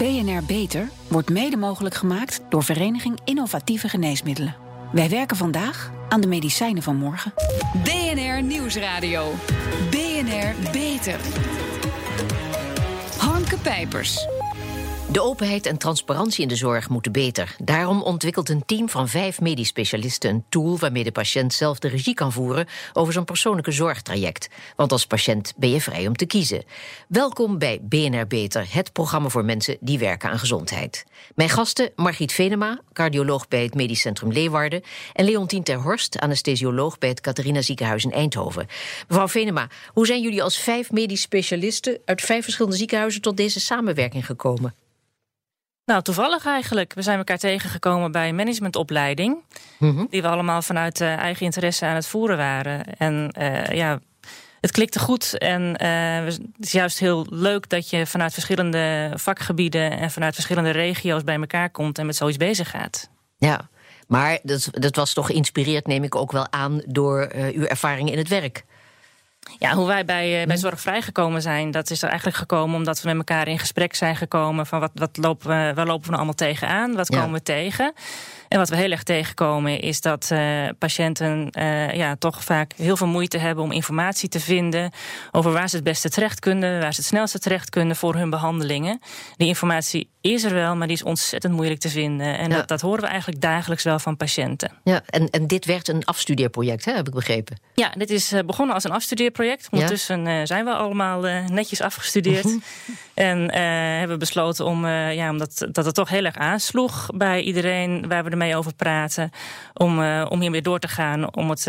BNR Beter wordt mede mogelijk gemaakt door Vereniging Innovatieve Geneesmiddelen. Wij werken vandaag aan de medicijnen van morgen. BNR Nieuwsradio. BNR Beter. Harmke Pijpers. De openheid en transparantie in de zorg moeten beter. Daarom ontwikkelt een team van vijf medisch specialisten een tool waarmee de patiënt zelf de regie kan voeren over zijn persoonlijke zorgtraject. Want als patiënt ben je vrij om te kiezen. Welkom bij BNR Beter, het programma voor mensen die werken aan gezondheid. Mijn gasten Margriet Venema, cardioloog bij het Medisch Centrum Leeuwarden, en Leontien Terhorst, anesthesioloog bij het Catharina Ziekenhuis in Eindhoven. Mevrouw Venema, hoe zijn jullie als vijf medisch specialisten uit vijf verschillende ziekenhuizen tot deze samenwerking gekomen? Nou, toevallig eigenlijk. We zijn elkaar tegengekomen bij een managementopleiding. Mhm. Die we allemaal vanuit uh, eigen interesse aan het voeren waren. En uh, ja, het klikte goed. En uh, het is juist heel leuk dat je vanuit verschillende vakgebieden en vanuit verschillende regio's bij elkaar komt en met zoiets bezig gaat. Ja, maar dat, dat was toch geïnspireerd, neem ik ook wel aan, door uw ervaring in het werk. Ja, hoe wij bij, uh, bij Zorg gekomen zijn, dat is er eigenlijk gekomen omdat we met elkaar in gesprek zijn gekomen van wat, wat lopen we, waar lopen we nou allemaal tegenaan, wat komen we tegen. En wat we heel erg tegenkomen is dat uh, patiënten uh, ja, toch vaak heel veel moeite hebben om informatie te vinden over waar ze het beste terecht kunnen, waar ze het snelste terecht kunnen voor hun behandelingen. Die informatie is er wel, maar die is ontzettend moeilijk te vinden. En Ja. dat, dat horen we eigenlijk dagelijks wel van patiënten. Ja, en, en dit werd een afstudeerproject, hè, heb ik begrepen. Ja, dit is eh, begonnen als een afstudeerproject. Ondertussen eh, zijn we allemaal eh, netjes afgestudeerd. en eh, hebben besloten om, ja, omdat dat het toch heel erg aansloeg bij iedereen waar we ermee over praten, om, om hiermee door te gaan, om het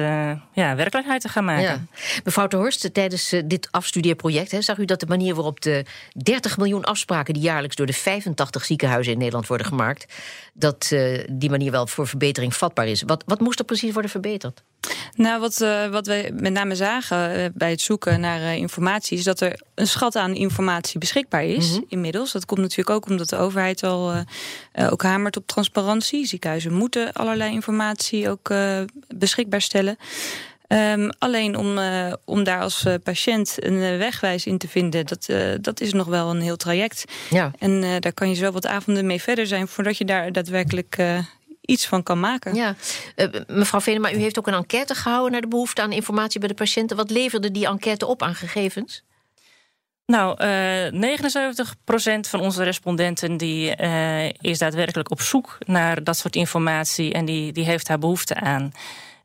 ja, werkelijkheid te gaan maken. Ja. Mevrouw de Horst, tijdens dit afstudeerproject hè, zag u dat de manier waarop de 30 miljoen afspraken die jaarlijks door de 85 ziekenhuizen in Nederland worden gemaakt, dat die manier wel voor verbetering vatbaar is. Wat, wat moest er precies worden verbeterd? Nou, wat, uh, wat we met name zagen uh, bij het zoeken naar uh, informatie, is dat er een schat aan informatie beschikbaar is Mhm. inmiddels. Dat komt natuurlijk ook omdat de overheid al ook hamert op transparantie. Ziekenhuizen moeten allerlei informatie ook beschikbaar stellen. Um, alleen om, uh, om daar als uh, patiënt een uh, wegwijs in te vinden, dat, dat is nog wel een heel traject. Ja. En daar kan je zo wat avonden mee verder zijn voordat je daar daadwerkelijk iets van kan maken. Ja, mevrouw Venema, u heeft ook een enquête gehouden naar de behoefte aan informatie bij de patiënten. Wat leverde die enquête op aan gegevens? Nou, uh, 79% van onze respondenten die, uh, is daadwerkelijk op zoek naar dat soort informatie en die, die heeft daar behoefte aan.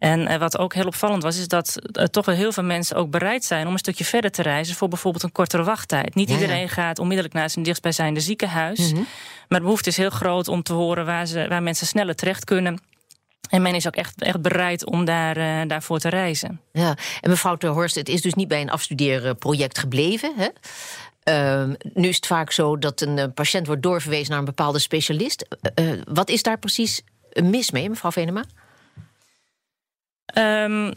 En uh, wat ook heel opvallend was, is dat uh, toch wel heel veel mensen ook bereid zijn om een stukje verder te reizen voor bijvoorbeeld een kortere wachttijd. Niet Ja, iedereen gaat onmiddellijk naar zijn dichtstbijzijnde ziekenhuis. Mhm. Maar de behoefte is heel groot om te horen waar, ze, waar mensen sneller terecht kunnen. En men is ook echt, echt bereid om daar, uh, daarvoor te reizen. Ja, en mevrouw Ter Horst, het is dus niet bij een afstudeerproject gebleven. Hè? Uh, nu is het vaak zo dat een uh, patiënt wordt doorverwezen naar een bepaalde specialist. Wat is daar precies mis mee, mevrouw Venema? Um,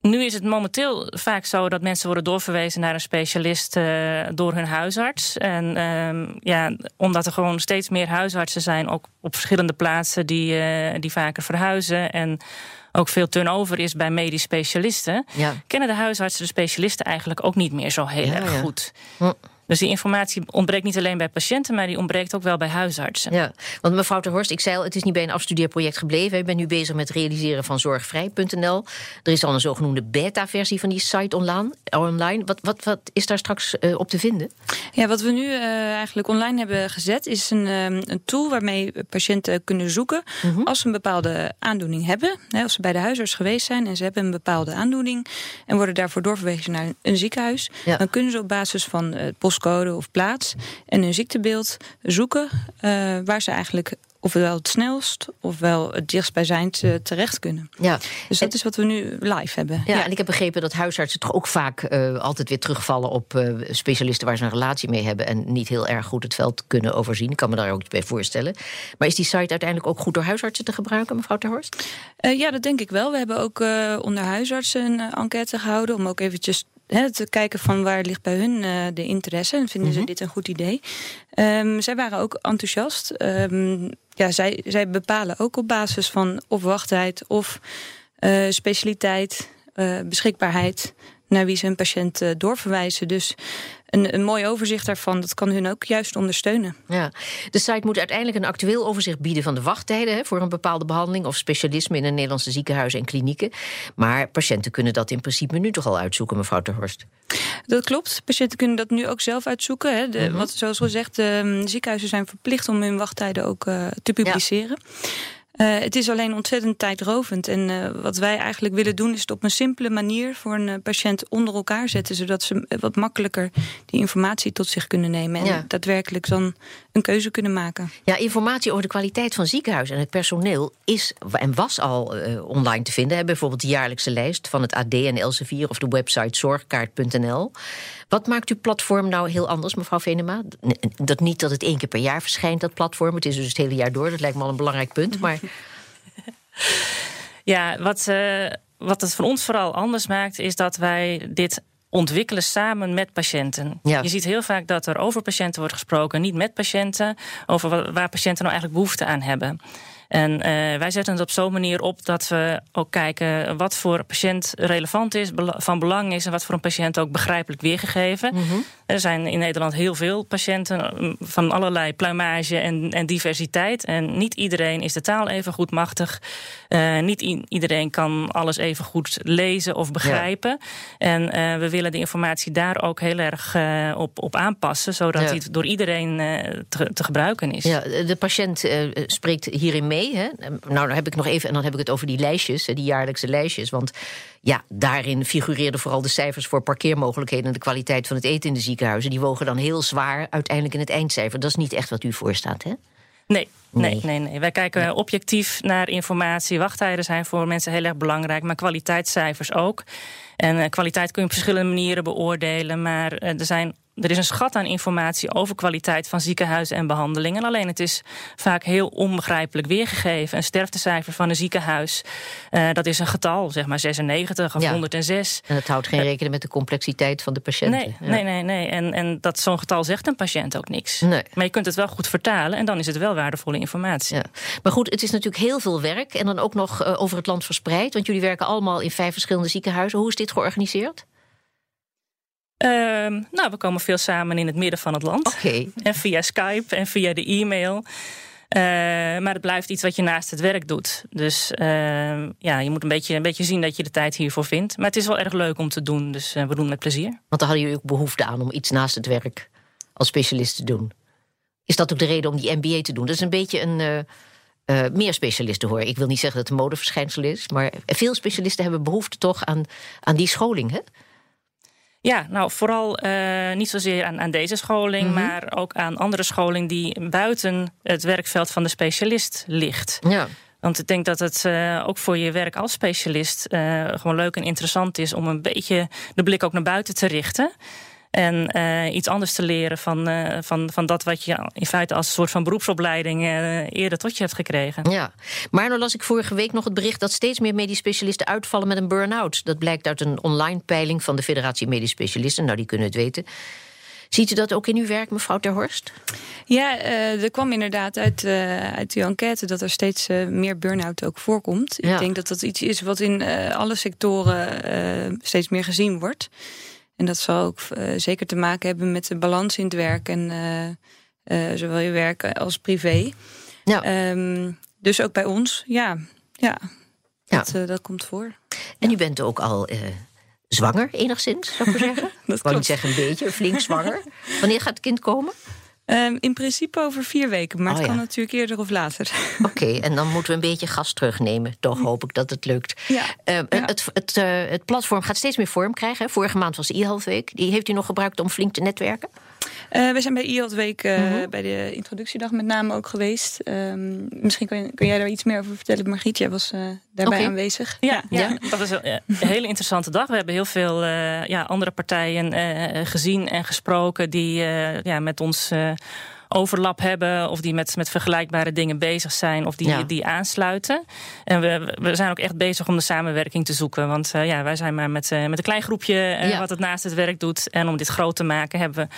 nu is het momenteel vaak zo dat mensen worden doorverwezen naar een specialist uh, door hun huisarts. En um, ja, omdat er gewoon steeds meer huisartsen zijn, ook op verschillende plaatsen die, uh, die vaker verhuizen. En ook veel turnover is bij medisch specialisten. Ja. Kennen de huisartsen de specialisten eigenlijk ook niet meer zo heel Ja, erg ja. goed. Hm. Dus die informatie ontbreekt niet alleen bij patiënten, maar die ontbreekt ook wel bij huisartsen. Ja, want mevrouw Ter Horst, ik zei al, het is niet bij een afstudeerproject gebleven. Ik ben nu bezig met het realiseren van zorgvrij.nl. Er is al een zogenoemde beta-versie van die site online. online. Wat, wat, wat is daar straks uh, op te vinden? Ja, wat we nu uh, eigenlijk online hebben gezet, is een, um, een tool waarmee patiënten kunnen zoeken Mhm. mm -hmm. als ze een bepaalde aandoening hebben. Hè, als ze bij de huisarts geweest zijn en ze hebben een bepaalde aandoening en worden daarvoor doorverwezen naar een ziekenhuis, Ja. dan kunnen ze op basis van uh, postcode of plaats en hun ziektebeeld zoeken uh, waar ze eigenlijk ofwel het snelst ofwel het dichtstbijzijnd uh, terecht kunnen. Ja. Dus dat is wat we nu live hebben. Ja, en ik heb begrepen dat huisartsen toch ook vaak uh, altijd weer terugvallen op uh, specialisten waar ze een relatie mee hebben en niet heel erg goed het veld kunnen overzien. Ik kan me daar ook iets bij voorstellen. Maar is die site uiteindelijk ook goed door huisartsen te gebruiken, mevrouw Terhorst? Uh, ja, dat denk ik wel. We hebben ook onder huisartsen een enquête gehouden om ook eventjes Te kijken van waar ligt bij hun uh, de interesse en vinden mm -hmm. ze dit een goed idee. Um, zij waren ook enthousiast. Um, ja, zij, zij bepalen ook op basis van of wachttijd of uh, specialiteit, uh, beschikbaarheid naar wie ze een patiënt doorverwijzen. Dus een, een mooi overzicht daarvan, dat kan hun ook juist ondersteunen. Ja. De site moet uiteindelijk een actueel overzicht bieden van de wachttijden hè, voor een bepaalde behandeling of specialisme in een Nederlandse ziekenhuizen en klinieken. Maar patiënten kunnen dat in principe nu toch al uitzoeken, mevrouw Terhorst. Dat klopt. Patiënten kunnen dat nu ook zelf uitzoeken. Hè. De, Wat zoals gezegd, de ziekenhuizen zijn verplicht om hun wachttijden ook uh, te publiceren. Ja. Uh, het is alleen ontzettend tijdrovend. En uh, wat wij eigenlijk willen doen, is het op een simpele manier voor een uh, patiënt onder elkaar zetten. Zodat ze wat makkelijker die informatie tot zich kunnen nemen. En ja. daadwerkelijk dan een keuze kunnen maken. Ja, informatie over de kwaliteit van ziekenhuizen en het personeel is en was al online te vinden. Hè. Bijvoorbeeld de jaarlijkse lijst van het AD en Elsevier of de website zorgkaart.nl. Wat maakt uw platform nou heel anders, mevrouw Venema? Dat niet dat het één keer per jaar verschijnt, dat platform. Het is dus het hele jaar door. Dat lijkt me al een belangrijk punt. Maar ja, wat, uh, wat het voor ons vooral anders maakt, is dat wij dit ontwikkelen samen met patiënten. Ja. Je ziet heel vaak dat er over patiënten wordt gesproken, niet met patiënten, over waar patiënten nou eigenlijk behoefte aan hebben. En uh, wij zetten het op zo'n manier op dat we ook kijken wat voor patiënt relevant is, van belang is en wat voor een patiënt ook begrijpelijk weergegeven. Mm -hmm. Er zijn in Nederland heel veel patiënten mm, van allerlei pluimage en, en diversiteit. En niet iedereen is de taal even goed machtig. Uh, niet iedereen kan alles even goed lezen of begrijpen. Ja. En uh, we willen de informatie daar ook heel erg op, op aanpassen, zodat ja. het door iedereen te, te, gebruiken is. Ja, de patiënt spreekt hierin mee. Hè? Nou, dan heb ik nog even, en dan heb ik het over die lijstjes, die jaarlijkse lijstjes. Want ja, daarin figureerden vooral de cijfers voor parkeermogelijkheden en de kwaliteit van het eten in de ziekenhuizen. Die wogen dan heel zwaar uiteindelijk in het eindcijfer. Dat is niet echt wat u voorstaat, hè? Nee, Nee, nee, nee. Wij kijken objectief naar informatie. Wachttijden zijn voor mensen heel erg belangrijk, maar kwaliteitscijfers ook. En uh, kwaliteit kun je op verschillende manieren beoordelen. Maar uh, er zijn er is een schat aan informatie over kwaliteit van ziekenhuizen en behandelingen. Alleen het is vaak heel onbegrijpelijk weergegeven. Een sterftecijfer van een ziekenhuis, uh, dat is een getal, zeg maar 96 of ja. 106. En dat houdt geen uh, rekening met de complexiteit van de patiënten. Nee, ja. nee, nee. nee. En, en dat zo'n getal zegt een patiënt ook niks. Nee. Maar je kunt het wel goed vertalen en dan is het wel waardevolle informatie. Ja. Maar goed, het is natuurlijk heel veel werk en dan ook nog uh, over het land verspreid. Want jullie werken allemaal in vijf verschillende ziekenhuizen. Hoe is dit georganiseerd? Uh, nou, we komen veel samen in het midden van het land. Okay. En via Skype en via de e-mail. Uh, maar het blijft iets wat je naast het werk doet. Dus uh, ja, je moet een beetje, een beetje zien dat je de tijd hiervoor vindt. Maar het is wel erg leuk om te doen, dus uh, we doen het met plezier. Want dan hadden jullie ook behoefte aan om iets naast het werk als specialist te doen. Is dat ook de reden om die MBA te doen? Dat is een beetje een. Uh, meer specialisten hoor. Ik wil niet zeggen dat het een modeverschijnsel is, maar veel specialisten hebben behoefte toch aan, aan die scholing. Hè? Ja, nou vooral uh, niet zozeer aan, aan deze scholing, mm -hmm. maar ook aan andere scholing die buiten het werkveld van de specialist ligt. Ja. Want ik denk dat het uh, ook voor je werk als specialist uh, gewoon leuk en interessant is om een beetje de blik ook naar buiten te richten. En uh, iets anders te leren van, uh, van, van dat wat je in feite als een soort van beroepsopleiding uh, eerder tot je hebt gekregen. Ja, maar nou las ik vorige week nog het bericht dat steeds meer medisch specialisten uitvallen met een burn-out. Dat blijkt uit een online peiling van de Federatie Medisch Specialisten. Nou, die kunnen het weten. Ziet u dat ook in uw werk, mevrouw Terhorst? Ja, uh, er kwam inderdaad uit, uh, uit die enquête dat er steeds uh, meer burn-out ook voorkomt. Ja. Ik denk dat dat iets is wat in alle sectoren steeds meer gezien wordt. En dat zal ook uh, zeker te maken hebben met de balans in het werk. En uh, uh, zowel je werk als privé. Ja. Um, dus ook bij ons, ja. Ja, ja. Dat, dat komt voor. En u bent ook al zwanger, enigszins, zou ik maar zeggen? dat ik wou niet zeggen een beetje, flink zwanger. Wanneer gaat het kind komen? Um, in principe over vier weken, maar oh, het kan ja. natuurlijk eerder of later. Oké, okay, en dan moeten we een beetje gas terugnemen. Toch hoop ik dat het lukt. Ja. Uh, ja. Het, het, uh, het, platform gaat steeds meer vorm krijgen. Vorige maand was e-health week. Die heeft u nog gebruikt om flink te netwerken? Uh, we zijn bij e-health week uh, bij de introductiedag met name ook geweest. Um, misschien kun, kun, jij daar iets meer over vertellen. Margriet, jij was uh, daarbij okay. aanwezig. Ja, ja. ja, dat was een, een, hele interessante dag. We hebben heel veel ja, andere partijen gezien en gesproken... die ja, met ons overlap hebben of die met, met vergelijkbare dingen bezig zijn of die, ja. die aansluiten. En we, we zijn ook echt bezig om de samenwerking te zoeken. Want uh, ja, wij zijn maar met, uh, met een klein groepje uh, ja. wat het naast het werk doet. En om dit groot te maken hebben we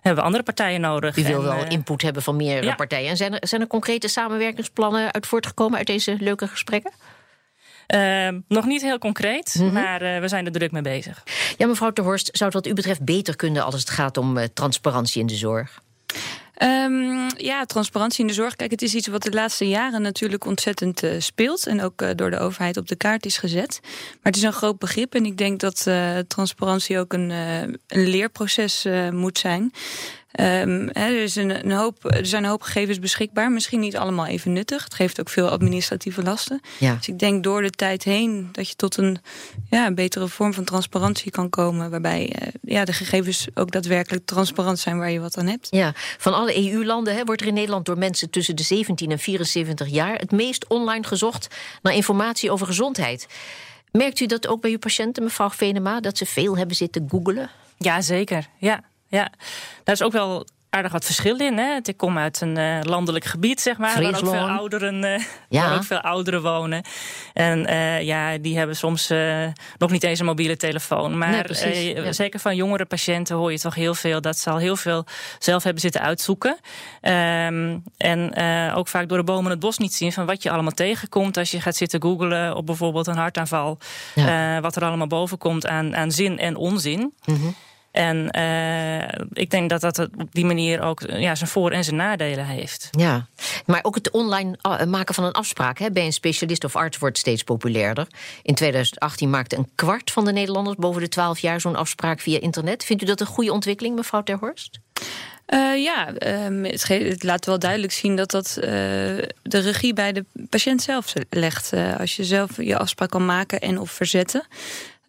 hebben we andere partijen nodig. U wil en, wel input hebben van meerdere ja. partijen. En zijn er, zijn er concrete samenwerkingsplannen uit voortgekomen uit deze leuke gesprekken? Ehm, nog niet heel concreet, mhm. maar we zijn er druk mee bezig. Ja, mevrouw Ter Horst, zou het wat u betreft beter kunnen als het gaat om transparantie in de zorg? Um, ja, transparantie in de zorg. Kijk, het is iets wat de laatste jaren natuurlijk ontzettend uh, speelt. En ook uh, door de overheid op de kaart is gezet. Maar het is een groot begrip. En ik denk dat uh, transparantie ook een, een leerproces moet zijn. Um, er, is een, een, hoop, er zijn een hoop gegevens beschikbaar. Misschien niet allemaal even nuttig. Het geeft ook veel administratieve lasten. Ja. Dus ik denk door de tijd heen dat je tot een, ja, een betere vorm van transparantie kan komen. Waarbij uh, ja, de gegevens ook daadwerkelijk transparant zijn waar je wat aan hebt. Ja, van alle EU-landen wordt er in Nederland door mensen tussen de 17 en 74 jaar het meest online gezocht naar informatie over gezondheid. Merkt u dat ook bij uw patiënten, mevrouw Venema, dat ze veel hebben zitten googelen? Ja, zeker. Ja, ja, daar is ook wel aardig wat verschil in. Hè? Ik kom uit een uh, landelijk gebied, zeg maar, waar ook veel ouderen, uh, ja. waar ook veel ouderen wonen. En uh, ja, die hebben soms nog niet eens een mobiele telefoon. Maar nee, zeker van jongere patiënten hoor je toch heel veel dat ze al heel veel zelf hebben zitten uitzoeken. Um, en ook vaak door de bomen het bos niet zien van wat je allemaal tegenkomt als je gaat zitten googlen op bijvoorbeeld een hartaanval. Ja. wat er allemaal boven komt aan, aan zin en onzin. Mm en uh, ik denk dat dat op die manier ook ja, zijn voor- en zijn nadelen heeft. Ja, maar ook het online ah, maken van een afspraak hè, bij een specialist of arts wordt steeds populairder. In 2018 maakte een kwart van de Nederlanders boven de 12 jaar zo'n afspraak via internet. Vindt u dat een goede ontwikkeling, mevrouw Terhorst? Uh, ja, um, het, het, laat wel duidelijk zien dat dat uh, de regie bij de patiënt zelf legt. Uh, als je zelf je afspraak kan maken en of verzetten,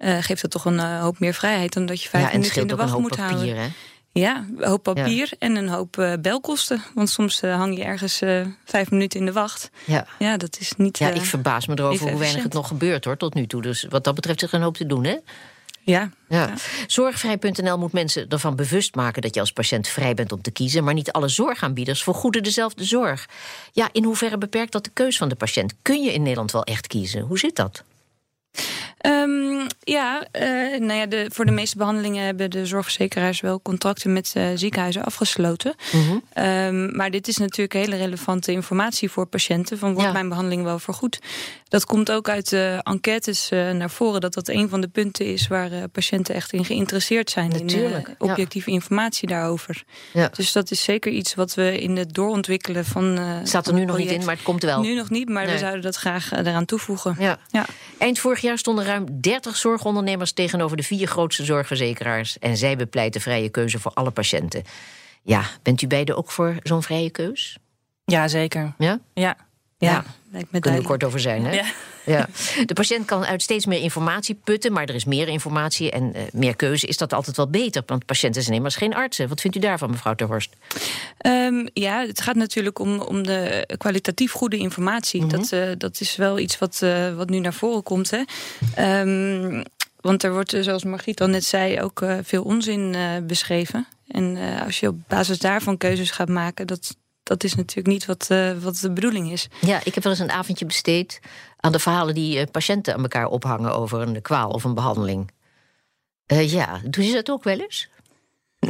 uh, geeft dat toch een uh, hoop meer vrijheid dan dat je vijf ja, minuten in de wacht moet papier, houden. Hè? Ja, een hoop papier ja. en een hoop uh, belkosten. Want soms hang je ergens vijf minuten in de wacht. Ja, ja dat is niet. Ja, ik verbaas me erover hoe weinig het nog gebeurt hoor, tot nu toe. Dus wat dat betreft is er een hoop te doen, hè? Ja. ja. Zorgvrij.nl moet mensen ervan bewust maken dat je als patiënt vrij bent om te kiezen, maar niet alle zorgaanbieders vergoeden dezelfde zorg. Ja, in hoeverre beperkt dat de keus van de patiënt? Kun je in Nederland wel echt kiezen? Hoe zit dat? Um, ja, uh, nou ja de, voor de meeste behandelingen hebben de zorgverzekeraars wel contracten met uh, ziekenhuizen afgesloten. Mm -hmm. um, maar dit is natuurlijk hele relevante informatie voor patiënten: van wordt ja. mijn behandeling wel vergoed? Dat komt ook uit de enquêtes uh, naar voren dat dat een van de punten is waar patiënten echt in geïnteresseerd zijn. Natuurlijk. In objectieve ja. informatie daarover. Ja. Dus dat is zeker iets wat we in het doorontwikkelen van. Staat er nu nog niet in, maar het komt wel. Nu nog niet, maar nee. we zouden dat graag eraan toevoegen. Ja. Ja. Eind vorig jaar stonden ruim 30 zorgondernemers tegenover de vier grootste zorgverzekeraars. En zij bepleiten vrije keuze voor alle patiënten. Ja, bent u beide ook voor zo'n vrije keus? Ja, zeker. Ja? Ja. Ja, me Kunnen we kort over zijn, hè? Ja. ja. De patiënt kan uit steeds meer informatie putten, maar er is meer informatie en uh, meer keuze. Is dat altijd wel beter? Want patiënten zijn immers geen artsen. Wat vindt u daarvan, mevrouw Terhorst? Um, ja, het gaat natuurlijk om, om de kwalitatief goede informatie. Mm -hmm. dat, uh, dat is wel iets wat, uh, wat nu naar voren komt. Hè. Um, want er wordt, zoals Margriet al net zei, ook veel onzin beschreven. En als je op basis daarvan keuzes gaat maken, dat, dat is natuurlijk niet wat, uh, wat de bedoeling is. Ja, ik heb wel eens een avondje besteed aan de verhalen die uh, patiënten aan elkaar ophangen over een kwaal of een behandeling. Uh, ja, doen ze dat ook wel eens?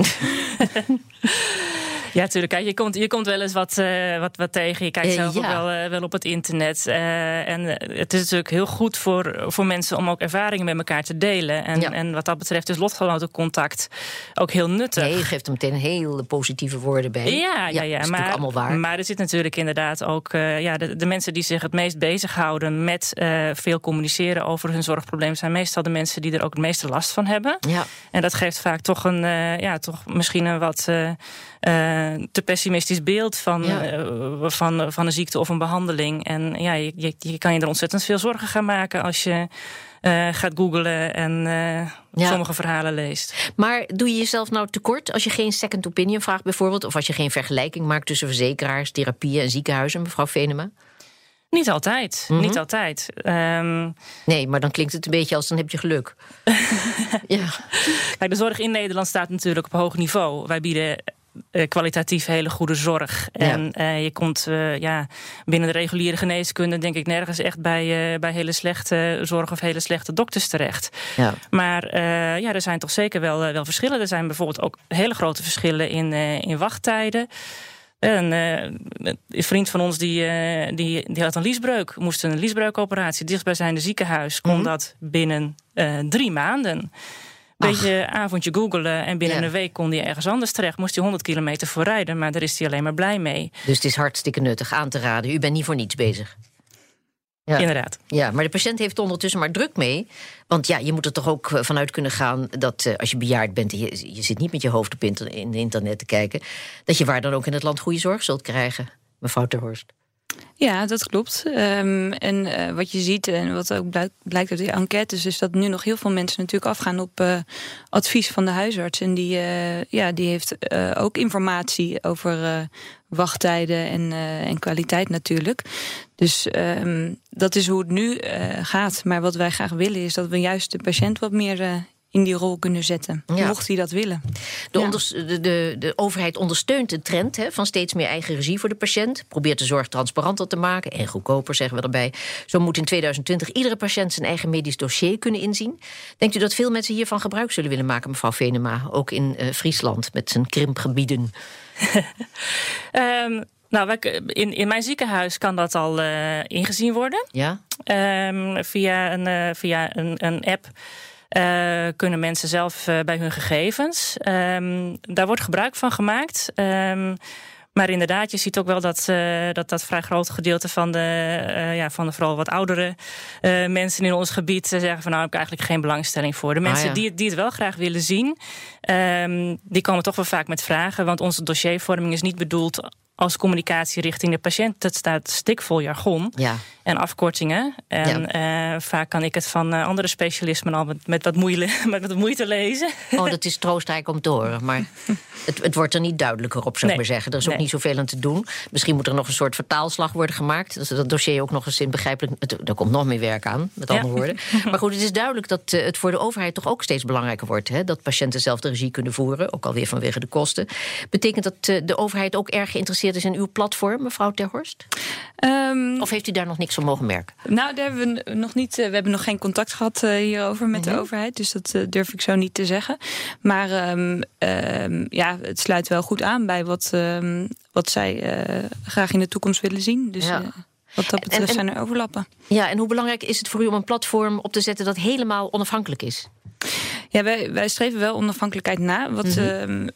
Ja, natuurlijk. Je komt, je komt wel eens wat, uh, wat, wat tegen. Je kijkt eh, zelf ook wel, uh, wel op het internet. en het is natuurlijk heel goed voor, voor mensen om ook ervaringen met elkaar te delen. En, ja. en wat dat betreft is lotgenotencontact ook heel nuttig. Nee, je geeft er meteen hele positieve woorden bij. Ja, ja, ja. maar, allemaal waar. maar er zit natuurlijk inderdaad ook ja, de, de mensen die zich het meest bezighouden met veel communiceren over hun zorgprobleem zijn meestal de mensen die er ook het meeste last van hebben. Ja. En dat geeft vaak toch een, ja, toch misschien een wat te pessimistisch beeld van, ja. uh, van, van een ziekte of een behandeling. En ja, je, je, je, kan je er ontzettend veel zorgen gaan maken als je uh, gaat googlen en uh, ja. sommige verhalen leest. Maar doe je jezelf nou tekort als je geen second opinion vraagt bijvoorbeeld... of als je geen vergelijking maakt tussen verzekeraars, therapieën en ziekenhuizen, mevrouw Venema? Niet altijd, mm -hmm. niet altijd. Um... Nee, maar dan klinkt het een beetje als dan heb je geluk. ja. Kijk, de zorg in Nederland staat natuurlijk op hoog niveau. Wij bieden uh, kwalitatief hele goede zorg. Ja. En uh, je komt uh, ja, binnen de reguliere geneeskunde, denk ik, nergens echt bij, bij hele slechte zorg of hele slechte dokters terecht. Ja. Maar ja, er zijn toch zeker wel, wel verschillen. Er zijn bijvoorbeeld ook hele grote verschillen in, in wachttijden. Een, een, vriend van ons die, die, die had een liesbreuk, moest een liesbreukoperatie. Dichtbijzijnde ziekenhuis kon mhm. dat binnen drie maanden beetje avondje googelen en binnen een week kon hij ergens anders terecht. Moest hij 100 kilometer voor rijden, maar daar is hij alleen maar blij mee. Dus het is hartstikke nuttig aan te raden. U bent niet voor niets bezig. Ja. Inderdaad. Ja, maar de patiënt heeft ondertussen maar druk mee. Want ja, je moet er toch ook eh, vanuit kunnen gaan dat uh, als je bejaard bent... Je, je zit niet met je hoofd op in internet te kijken... dat je waar dan ook in het land goede zorg zult krijgen, mevrouw Terhorst. Ja, dat klopt. Um, en uh, wat je ziet en wat ook blijkt, uit die enquêtes... is dat nu nog heel veel mensen natuurlijk afgaan op uh, advies van de huisarts. En die, uh, ja, die heeft ook informatie over wachttijden en, en kwaliteit natuurlijk. Dus um, dat is hoe het nu gaat. Maar wat wij graag willen is dat we juist de patiënt wat meer in die rol kunnen zetten. Mocht hij dat willen. De, de, de, de, overheid ondersteunt de trend hè, van steeds meer eigen regie voor de patiënt. Probeert de zorg transparanter te maken en goedkoper, zeggen we erbij. Zo moet in 2020 iedere patiënt zijn eigen medisch dossier kunnen inzien. Denkt u dat veel mensen hiervan gebruik zullen willen maken, mevrouw Venema? Ook in uh, Friesland met zijn krimpgebieden. um, nou, in, in mijn ziekenhuis kan dat al uh, ingezien worden. Ja? Um, via een, uh, via een, een app. Uh, kunnen mensen zelf uh, bij hun gegevens. Um, daar wordt gebruik van gemaakt. Um, maar inderdaad, je ziet ook wel dat uh, dat, dat vrij groot gedeelte van de, uh, ja, van de vooral wat oudere uh, mensen in ons gebied zeggen van nou heb ik eigenlijk geen belangstelling voor. De ah, mensen ah, ja. die, die het wel graag willen zien, um, die komen toch wel vaak met vragen. Want onze dossiervorming is niet bedoeld als communicatie richting de patiënt. Dat staat stikvol jargon ja. en afkortingen. En ja. uh, vaak kan ik het van uh, andere specialismen al met, met, wat moeite, met wat moeite lezen. Oh, dat is troostrijk om te horen. Maar het, het wordt er niet duidelijker op, zou ik maar zeggen. Er is ook niet zoveel aan te doen. Misschien moet er nog een soort vertaalslag worden gemaakt. Dat dat dossier ook nog eens in begrijpelijk... Er komt nog meer werk aan, met andere woorden. Maar goed, het is duidelijk dat uh, het voor de overheid toch ook steeds belangrijker wordt. Hè? Dat patiënten zelf de regie kunnen voeren. Ook alweer vanwege de kosten. Betekent dat de overheid ook erg geïnteresseerd is in uw platform, mevrouw Terhorst? Um, of heeft u daar nog niks van mogen merken? Nou, daar hebben we nog niet. Eh, we hebben nog geen contact gehad uh, hierover met de mhm. overheid. Dus dat uh, durf ik zo niet te zeggen. Maar um, um, ja, het sluit wel goed aan bij wat, wat zij graag in de toekomst willen zien. Dus ja. Wat dat betreft en, en, zijn er overlappen. Ja, en hoe belangrijk is het voor u om een platform op te zetten dat helemaal onafhankelijk is? Ja, wij, wij streven wel onafhankelijkheid na. Wat, mm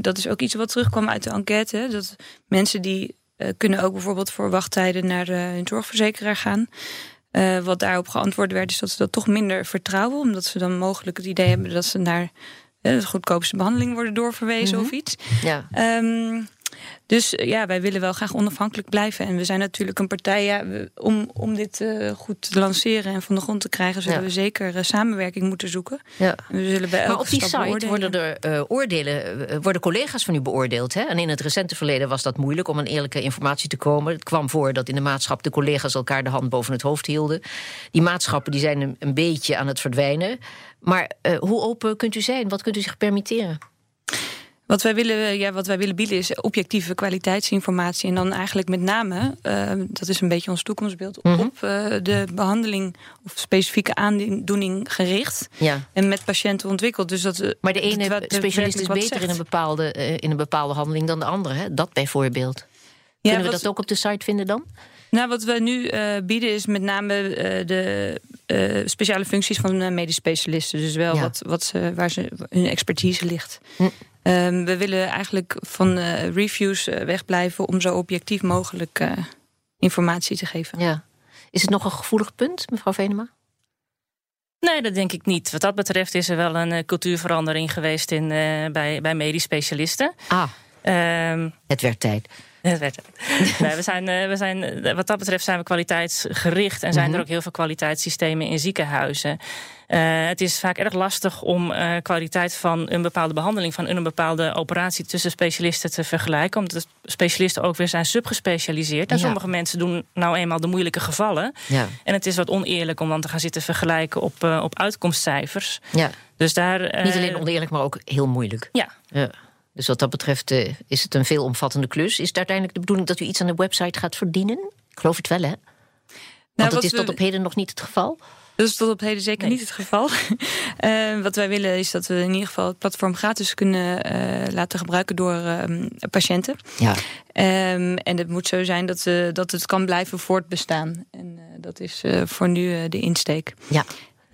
dat is ook iets wat terugkwam uit de enquête. Dat mensen die uh, kunnen ook bijvoorbeeld voor wachttijden naar de, hun zorgverzekeraar gaan. Wat daarop geantwoord werd, is dat ze dat toch minder vertrouwen. Omdat ze dan mogelijk het idee hebben dat ze naar de goedkoopste behandeling worden doorverwezen of mhm. iets. Ja. Um, dus eh, ja, wij willen wel graag onafhankelijk blijven. En we zijn natuurlijk een partij, ja, om, om dit uh, goed te lanceren en van de grond te krijgen, zullen we zeker uh, samenwerking moeten zoeken. Ja. We zullen bij maar op die site worden er oordelen, worden collega's van u beoordeeld. Hè? En in het recente verleden was dat moeilijk om aan eerlijke informatie te komen. Het kwam voor dat in de maatschap de collega's elkaar de hand boven het hoofd hielden. Die maatschappen die zijn een, een beetje aan het verdwijnen. Maar hoe open kunt u zijn? Wat kunt u zich permitteren? Wat wij willen, ja, wat wij willen bieden is objectieve kwaliteitsinformatie. En dan eigenlijk met name, uh, dat is een beetje ons toekomstbeeld, mm -hmm. op uh, de behandeling of specifieke aandoening gericht. Ja. En met patiënten ontwikkeld. Dus dat, eh, maar de ene dat, specialist is beter in een, bepaalde, in een bepaalde handeling dan de andere. Hè? Dat bijvoorbeeld. Ja, Kunnen we dat ook op de site vinden dan? Nou, wat we nu bieden is met name de uh, speciale functies van medisch specialisten. Dus wel ja. wat, wat ze, waar ze, hun expertise ligt. Hm. Um, we willen eigenlijk van uh, reviews uh, wegblijven om zo objectief mogelijk uh, informatie te geven. Ja. Is het nog een gevoelig punt, mevrouw Venema? Nee, dat denk ik niet. Wat dat betreft is er wel een cultuurverandering geweest in, bij, bij medisch specialisten. Ah, um, het werd tijd. nee, we zijn, we zijn, wat dat betreft zijn we kwaliteitsgericht en zijn mm -hmm. er ook heel veel kwaliteitssystemen in ziekenhuizen. Uh, het is vaak erg lastig om uh, kwaliteit van een bepaalde behandeling, van een bepaalde operatie tussen specialisten te vergelijken. Omdat specialisten ook weer zijn subgespecialiseerd. En sommige mensen doen nou eenmaal de moeilijke gevallen. Ja. En het is wat oneerlijk om dan te gaan zitten vergelijken op, uh, op uitkomstcijfers. Ja. Dus daar, Niet alleen oneerlijk, maar ook heel moeilijk. Ja. ja. Dus wat dat betreft is het een veelomvattende klus. Is het uiteindelijk de bedoeling dat u iets aan de website gaat verdienen? Ik geloof het wel, hè? Want nou, het is tot op heden nog niet het geval. Dat is tot op heden zeker niet het geval. uh, wat wij willen is dat we in ieder geval het platform gratis kunnen uh, laten gebruiken door uh, patiënten. Ja. Um, en het moet zo zijn dat, dat het kan blijven voortbestaan. En dat is voor nu de insteek. Ja.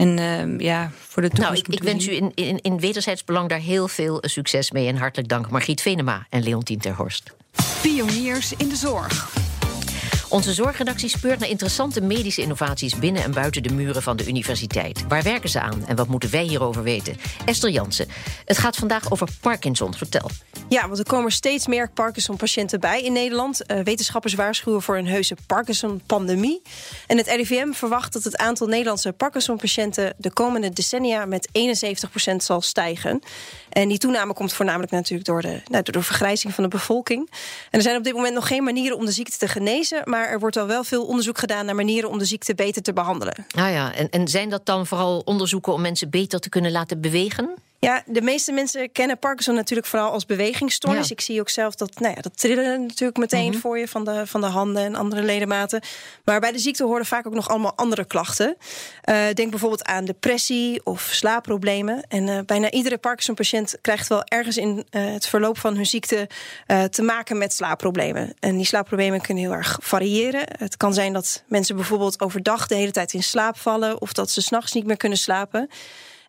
En uh, ja, voor de toekomst. Nou, ik, ik wens u in, in, in wederzijds belang daar heel veel succes mee. En hartelijk dank Margriet Venema en Leontien Terhorst. Pioniers in de zorg. Onze zorgredactie speurt naar interessante medische innovaties binnen en buiten de muren van de universiteit. Waar werken ze aan en wat moeten wij hierover weten? Esther Jansen, het gaat vandaag over Parkinson. Vertel. Ja, want er komen steeds meer Parkinson-patiënten bij in Nederland. Uh, wetenschappers waarschuwen voor een heuse Parkinson-pandemie. En het RIVM verwacht dat het aantal Nederlandse Parkinson-patiënten de komende decennia met 71% zal stijgen. En die toename komt voornamelijk natuurlijk door de, nou, door vergrijzing van de bevolking. En er zijn op dit moment nog geen manieren om de ziekte te genezen. Maar er wordt al wel veel onderzoek gedaan naar manieren om de ziekte beter te behandelen. Ah ja, en, en zijn dat dan vooral onderzoeken om mensen beter te kunnen laten bewegen? Ja, de meeste mensen kennen Parkinson natuurlijk vooral als bewegingsstoornis. Ik zie ook zelf dat, nou ja, dat trillen natuurlijk meteen mhm. voor je van de, van de handen en andere ledematen. Maar bij de ziekte horen vaak ook nog allemaal andere klachten. Uh, denk bijvoorbeeld aan depressie of slaapproblemen. En uh, bijna iedere Parkinson-patiënt krijgt wel ergens in uh, het verloop van hun ziekte te maken met slaapproblemen. En die slaapproblemen kunnen heel erg variëren. Het kan zijn dat mensen bijvoorbeeld overdag de hele tijd in slaap vallen of dat ze s'nachts niet meer kunnen slapen.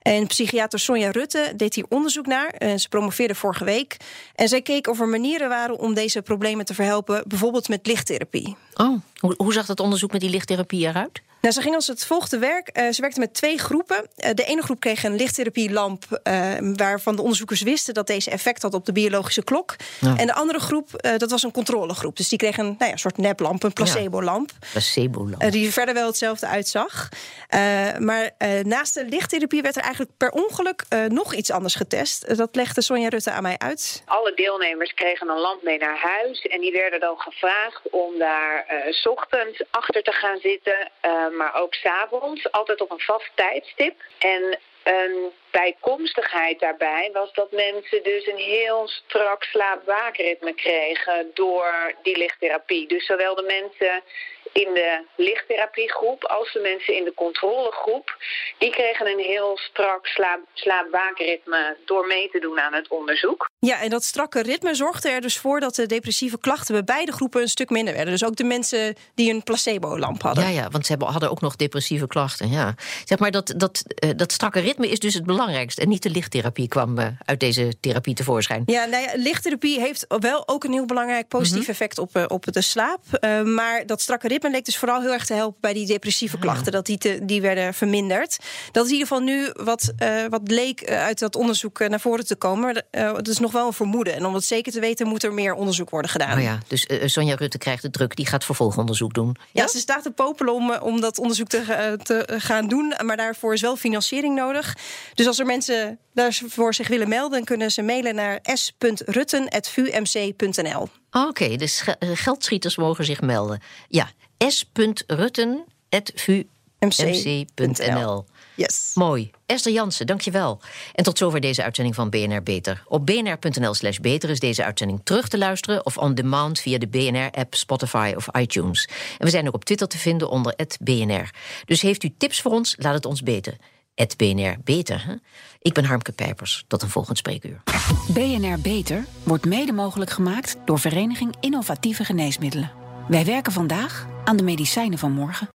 En psychiater Sonja Rutte deed hier onderzoek naar. En ze promoveerde vorige week. En zij keek of er manieren waren om deze problemen te verhelpen, bijvoorbeeld met lichttherapie. Oh, hoe, hoe zag dat onderzoek met die lichttherapie eruit? Nou, ze ging als het volgde werk. Uh, ze werkte met twee groepen. Uh, de ene groep kreeg een lichttherapielamp... Uh, waarvan de onderzoekers wisten dat deze effect had op de biologische klok. Ja. En de andere groep, dat was een controlegroep. Dus die kreeg een nou ja, soort neplamp, een placebo-lamp. Ja, placebo-lamp. die verder wel hetzelfde uitzag. maar naast de lichttherapie werd er eigenlijk per ongeluk nog iets anders getest. dat legde Sonja Rutte aan mij uit. Alle deelnemers kregen een lamp mee naar huis. En die werden dan gevraagd om daar s ochtends achter te gaan zitten maar ook s'avonds, altijd op een vast tijdstip. En een bijkomstigheid daarbij was dat mensen dus een heel strak slaap-waakritme kregen door die lichttherapie. Dus zowel de mensen in de lichttherapiegroep als de mensen in de controlegroep, die kregen een heel strak slaap-waakritme door mee te doen aan het onderzoek. Ja, en dat strakke ritme zorgde er dus voor dat de depressieve klachten bij beide groepen een stuk minder werden. Dus ook de mensen die een placebo-lamp hadden. Ja, ja, want ze hadden ook nog depressieve klachten. Ja. Zeg maar dat, dat, uh, dat strakke ritme is dus het belangrijkste. En niet de lichttherapie kwam uh, uit deze therapie tevoorschijn. Ja, nou ja, lichttherapie heeft wel ook een heel belangrijk positief mm -hmm. effect op, uh, op de slaap. maar dat strakke ritme leek dus vooral heel erg te helpen bij die depressieve klachten. Dat die, te, die werden verminderd. Dat is in ieder geval nu wat, uh, wat leek uit dat onderzoek naar voren te komen. Uh, het is nog wel een vermoeden. En om het zeker te weten moet er meer onderzoek worden gedaan. Oh ja, dus Sonja Rutte krijgt de druk. Die gaat vervolgonderzoek doen. Ja, ja ze staat te popelen om, om dat onderzoek te, te gaan doen. Maar daarvoor is wel financiering nodig. Dus als er mensen daarvoor zich willen melden... kunnen ze mailen naar s.rutten.vumc.nl. Oké, okay, dus geldschieters mogen zich melden. Ja, s.rutten.vumc.nl. Yes. Mooi. Esther Jansen, dankjewel. En tot zover deze uitzending van BNR Beter. Op bnr.nl slash beter is deze uitzending terug te luisteren... of on demand via de BNR-app, Spotify of iTunes. En we zijn ook op Twitter te vinden onder BNR. Dus heeft u tips voor ons, laat het ons weten. Het BNR Beter. Hè? Ik ben Harmke Pijpers. Tot een volgend spreekuur. BNR Beter wordt mede mogelijk gemaakt door Vereniging Innovatieve Geneesmiddelen. Wij werken vandaag aan de medicijnen van morgen.